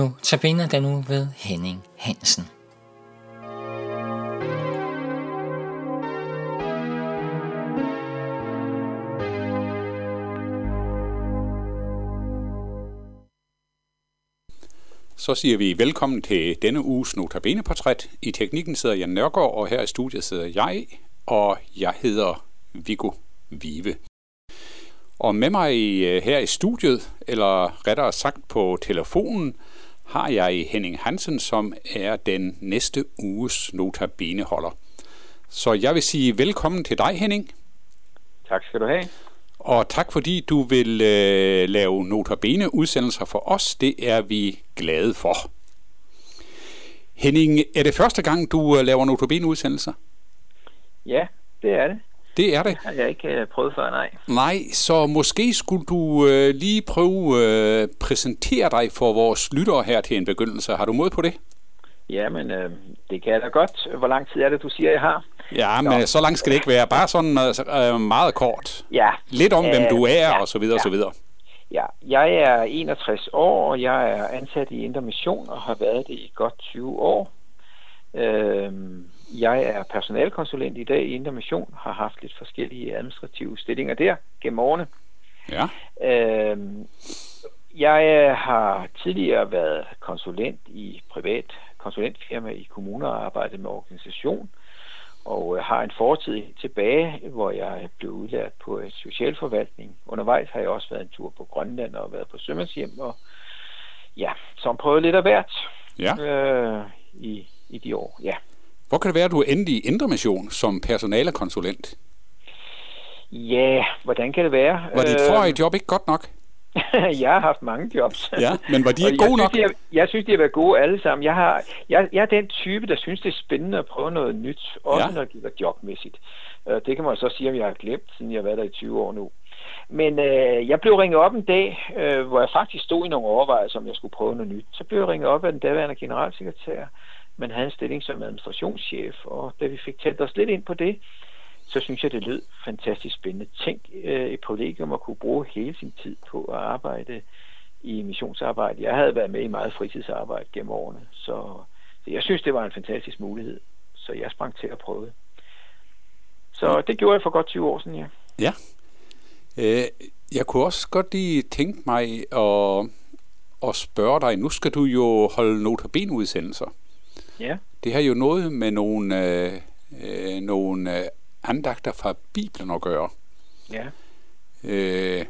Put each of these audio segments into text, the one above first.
Nu tabiner den nu ved Henning Hansen. Så siger vi velkommen til denne uges Notabene-portræt. I teknikken sidder Jan Nørgaard, og her i studiet sidder jeg, og jeg hedder Viggo Vive. Og med mig øh, her i studiet, eller rettere sagt på telefonen, har jeg Henning Hansen, som er den næste uges Notabene-holder. Så jeg vil sige velkommen til dig, Henning. Tak skal du have. Og tak fordi du vil øh, lave notabene udsendelser for os. Det er vi glade for. Henning, er det første gang, du øh, laver notabene udsendelser? Ja, det er det. Det er det. Det har jeg ikke øh, prøvet før, nej. Nej, så måske skulle du øh, lige prøve at øh, præsentere dig for vores lyttere her til en begyndelse. Har du mod på det? Ja, men øh, det kan jeg da godt. Hvor lang tid er det, du siger, jeg har? Ja, men så langt skal det ikke være. Bare sådan øh, meget kort. Ja. Lidt om, øh, hvem du er, ja, og så videre, ja. og så videre. Ja, jeg er 61 år, og jeg er ansat i Indre Mission og har været det i godt 20 år. Øh, jeg er personalkonsulent i dag i Indre Mission, har haft lidt forskellige administrative stillinger der gennem årene. Ja. Øh, jeg har tidligere været konsulent i privat konsulentfirma i kommuner og arbejdet med organisation, og øh, har en fortid tilbage, hvor jeg blev udlært på et socialforvaltning. Undervejs har jeg også været en tur på Grønland og været på Sømmershjem, og ja, som prøvet lidt af hvert Ja. øh, i, i de år. Ja. Hvor kan det være, at du endte i Indre Mission som personalekonsulent? ja, hvordan kan det være? Var dit Øh, forrige job ikke godt nok? jeg har haft mange jobs. Ja, men var de ikke jeg gode nok? synes, er, jeg synes, de har været gode alle sammen. Jeg, har, jeg, jeg er den type, der synes, det er spændende at prøve noget nyt, også Ja. ja. når det gælder jobmæssigt. Øh, Det kan man så sige, om jeg har glemt, siden jeg har været der i 20 år nu. Men øh, jeg blev ringet op en dag, øh, hvor jeg faktisk stod i nogle overvejelser, om jeg skulle prøve noget nyt. Så blev jeg ringet op af den daværende generalsekretær, men havde en stilling som administrationschef, og da vi fik talt os lidt ind på det, så synes jeg, det lød fantastisk spændende. Tænk øh, et privilegium at kunne bruge hele sin tid på at arbejde i missionsarbejde. Jeg havde været med i meget fritidsarbejde gennem årene, så, jeg synes, det var en fantastisk mulighed. Så jeg sprang til at prøve det. Så det gjorde jeg for godt 20 år siden, ja. Ja. Øh, jeg kunne også godt lige tænke mig at, at spørge dig. Nu skal du jo holde notabene-udsendelser. Ja, Det har jo noget med nogle, øh, øh, nogle øh, andagter fra Bibelen at gøre. ja. Øh,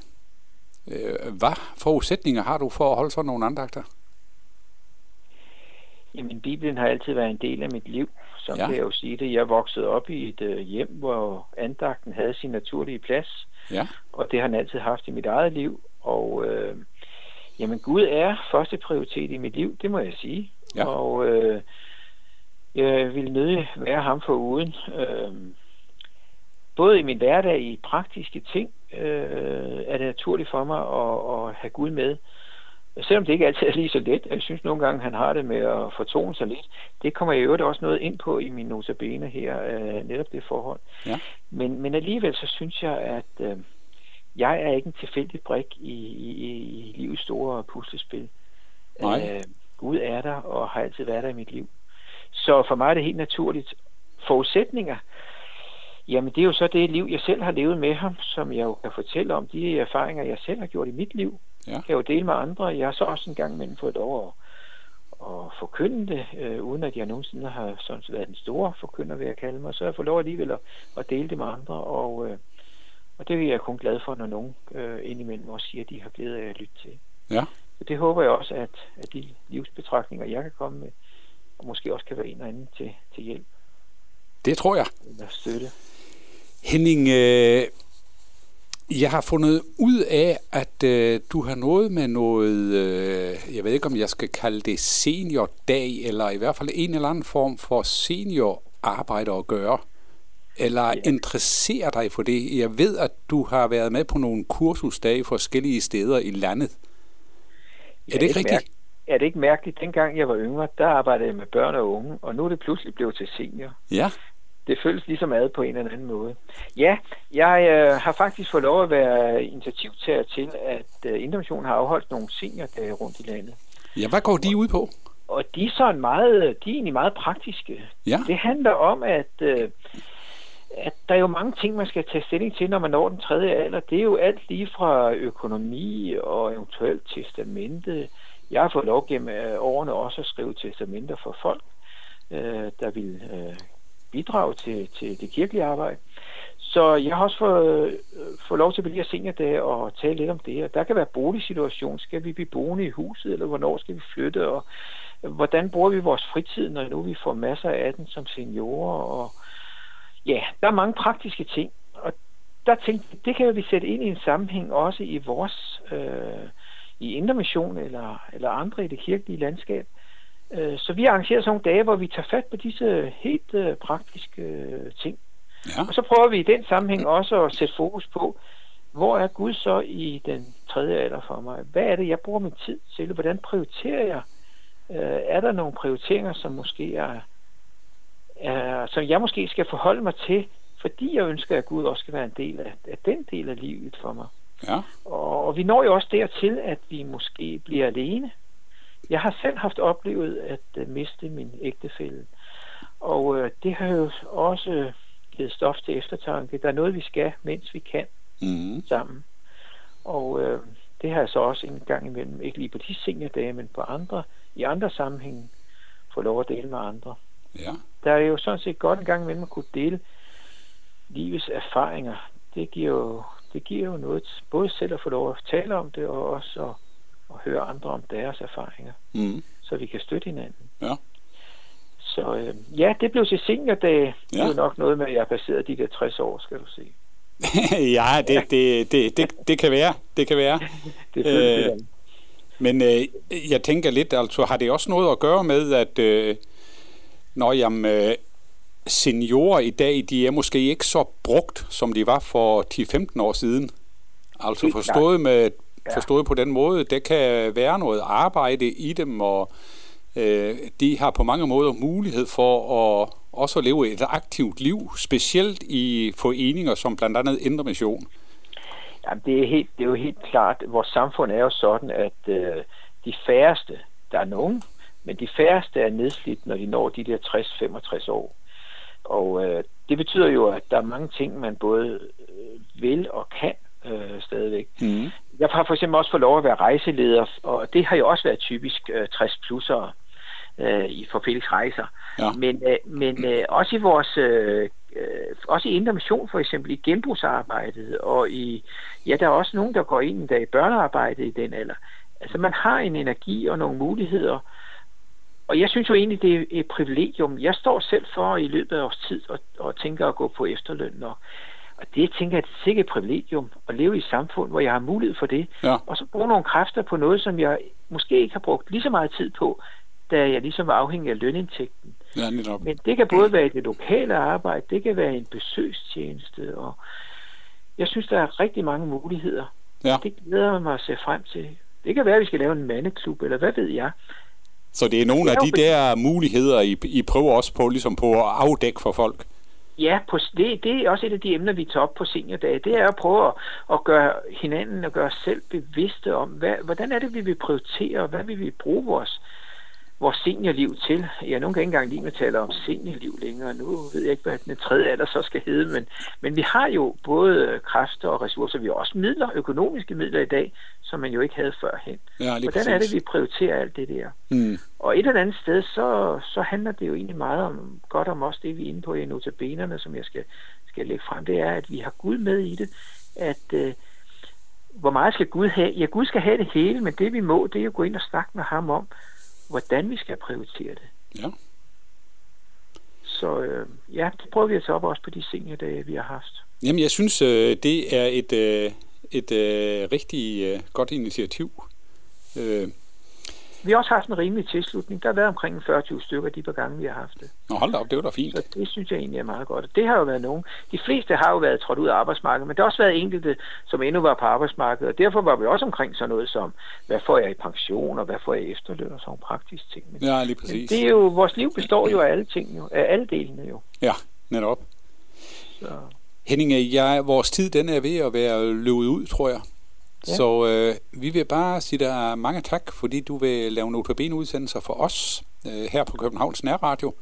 øh, hvad forudsætninger har du for at holde sådan nogle andagter? Jamen, Bibelen har altid været en del af mit liv. Så Ja. kan jeg jo sige det. Jeg voksede op i et øh, hjem, hvor andagten havde sin naturlige plads. Ja. og det har han altid haft i mit eget liv. Og øh, jamen, Gud er første prioritet i mit liv, det må jeg sige. Ja. Og øh, jeg vil nødig være ham for uden. Øh, både i min hverdag, i praktiske ting, øh, er det naturligt for mig at, at have Gud med. Selvom det ikke altid er lige så let. Jeg synes nogle gange, han har det med at fortone sig lidt. Det kommer jeg i øvrigt også noget ind på i min notabene her, øh, netop det forhold. Ja. Men, men alligevel så synes jeg, at øh, jeg er ikke en tilfældig brik i, i, i livets store puslespil. Nej. Øh, Gud er der og har altid været der i mit liv. Så for mig er det helt naturligt. Forudsætninger, jamen det er jo så det liv, jeg selv har levet med ham, som jeg jo kan fortælle om. De erfaringer, jeg selv har gjort i mit liv, Ja. kan jeg jo dele med andre. Jeg har så også en gang imellem fået lov at, at forkynde det, øh, uden at jeg nogensinde har sådan været den store forkynder, vil jeg kalde mig. Så jeg fået lov alligevel at, at dele det med andre, og, øh, og det er jeg kun glad for, når nogen øh, indimellem også siger, at de har glæde af at lytte til. Ja. Så det håber jeg også, at, at de livsbetragtninger, jeg kan komme med, og måske også kan være en og anden til, til hjælp Det tror jeg. eller støtte. Henning, øh, jeg har fundet ud af, at øh, du har noget med noget, øh, jeg ved ikke om jeg skal kalde det seniordag, eller i hvert fald en eller anden form for seniorarbejde at gøre. Eller Ja. interesserer dig for det? Jeg ved, at du har været med på nogle kursusdage forskellige steder i landet. Er det ikke rigtigt? Mærke, er det ikke mærkeligt? Dengang jeg var yngre, der arbejdede jeg med børn og unge, og nu er det pludselig blevet til senior. Ja, Det føles ligesom ad på en eller anden måde. Ja, jeg øh, har faktisk fået lov at være initiativtager til, at øh, Indremissionen har afholdt nogle seniordage rundt i landet. Ja, hvad går de ud på? Og de er sådan meget, de er egentlig meget praktiske. Ja. Det handler om, at, øh, at der er jo mange ting, man skal tage stilling til, når man når den tredje alder. Det er jo alt lige fra økonomi og eventuelt testamente. Jeg har fået lov gennem øh, årene også at skrive testamenter for folk, øh, der vil øh, bidrage til, til det kirkelige arbejde. Så jeg har også fået, øh, fået lov til at blive seniordage og tale lidt om det. her. der kan være boligsituation. Skal vi blive boende i huset, eller hvornår skal vi flytte? Og hvordan bruger vi vores fritid, når nu vi får masser af den som seniorer? Og ja, der er mange praktiske ting. Og der tænkte det kan vi sætte ind i en sammenhæng også i vores, øh, i Indermission eller, eller andre i det kirkelige landskab. Øh, så vi arrangerer sådan nogle dage, hvor vi tager fat på disse helt øh, praktiske øh, ting. Ja. Og så prøver vi i den sammenhæng også at sætte fokus på, hvor er Gud så i den tredje alder for mig? Hvad er det, jeg bruger min tid til? Hvordan prioriterer jeg? Øh, er der nogle prioriteringer, som måske er, er, som jeg måske skal forholde mig til, fordi jeg ønsker, at Gud også skal være en del af, af den del af livet for mig? Ja. Og, og vi når jo også dertil, at vi måske bliver alene. Jeg har selv haft oplevet at uh, miste min ægtefælle. Og uh, det har jo også givet stof til eftertanke. Der er noget, vi skal, mens vi kan mm. sammen. Og uh, det har jeg så også en gang imellem, ikke lige på de seniordage, men på andre, i andre sammenhænge, få lov at dele med andre. Ja. Der er jo sådan set godt en gang imellem at kunne dele livets erfaringer. Det giver jo, det giver jo noget, både selv at få lov at tale om det, og også at, at høre andre om deres erfaringer, mm. så vi kan støtte hinanden. Ja. Så øh, ja, det blev til seniordag. Ja. Det er jo nok noget med, at jeg har passeret de der 60 år, skal du se. ja, det, det, det, det, det kan være. Det kan være. det øh, men øh, jeg tænker lidt, altså har det også noget at gøre med, at øh, når jamen, øh, seniorer i dag, de er måske ikke så brugt, som de var for 10-15 år siden. Altså forstået, med, forstået på den måde, det kan være noget arbejde i dem, og øh, de har på mange måder mulighed for at også at leve et aktivt liv, specielt i foreninger som blandt andet Indre Mission. Jamen, det, er helt, det er jo helt klart, vores samfund er jo sådan, at øh, de færreste, der er nogen, men de færreste er nedslidt, når de når de der 60-65 år. Og øh, det betyder jo, at der er mange ting, man både øh, vil og kan øh, stadigvæk. Mm. Jeg har for eksempel også fået lov at være rejseleder, og det har jo også været typisk øh, 60-plussere øh, for Felix Rejser. Ja. Men, øh, men øh, også i vores øh, øh, også i Indre Mission for eksempel, i genbrugsarbejdet, og i, ja, der er også nogen, der går ind der i børnearbejdet i den alder. Altså, man har en energi og nogle muligheder, og jeg synes jo egentlig, det er et privilegium. Jeg står selv for i løbet af års tid og, og tænker at gå på efterløn. Og, og det tænker jeg, det er sikkert et privilegium at leve i et samfund, hvor jeg har mulighed for det. Ja. Og så bruge nogle kræfter på noget, som jeg måske ikke har brugt lige så meget tid på, da jeg ligesom var afhængig af lønindtægten. Ja, netop. Men det kan både være det lokale arbejde, det kan være en besøgstjeneste, og jeg synes, der er rigtig mange muligheder. Ja. Det glæder mig at se frem til. Det kan være, at vi skal lave en mandeklub, eller hvad ved jeg. Så det er nogle Det er af de der muligheder, I, I prøver også på, ligesom på at afdække for folk. Ja, på, det, det er også et af de emner, vi tager op på seniordage. Det er at prøve at, at gøre hinanden og gøre os selv bevidste om, hvad, hvordan er det, vi vil prioritere, og hvad vil vi bruge vores, vores seniorliv til. Ja, nogen kan ikke engang lide at tale om seniorliv længere. Nu ved jeg ikke, hvad den tredje alder så skal hedde, men, men vi har jo både kræfter og ressourcer. Vi har også midler, økonomiske midler i dag, som man jo ikke havde førhen. Ja, Hvordan præcis. er det, vi prioriterer alt det der? Mm. Og et eller andet sted, så, så handler det jo egentlig meget om, godt om også det, vi er inde på i notabenerne, som jeg skal, skal lægge frem, det er, at vi har Gud med i det, at øh, hvor meget skal Gud have? Ja, Gud skal have det hele, men det vi må, det er jo at gå ind og snakke med ham om, hvordan vi skal prioritere det. Ja. Så øh, ja, det prøver vi at tage op også på de seniordage, vi har haft. Jamen, jeg synes, øh, det er et, øh, et øh, rigtig øh, godt initiativ. Øh, Vi har også haft en rimelig tilslutning. Der har været omkring 40 stykker de par gange, vi har haft det. nå, hold da op, det var da fint. Så det synes jeg egentlig er meget godt. Det har jo været nogen. De fleste har jo været trådt ud af arbejdsmarkedet, men der har også været enkelte, som endnu var på arbejdsmarkedet. Og derfor var vi også omkring sådan noget som, hvad får jeg i pension, og hvad får jeg i efterløn, og sådan nogle praktiske ting. Men, Ja, lige men præcis. det er jo, vores liv består jo af alle ting, jo, af alle delene jo. Ja, netop. Så. Henning, jeg, vores tid den er ved at være løbet ud, tror jeg. Ja. Så øh, vi vil bare sige dig mange tak, fordi du vil lave notabene udsendelser for os øh, her på Københavns Nærradio.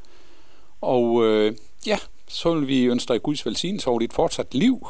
Og øh, ja, så vil vi ønske dig Guds velsignelse over dit fortsat liv,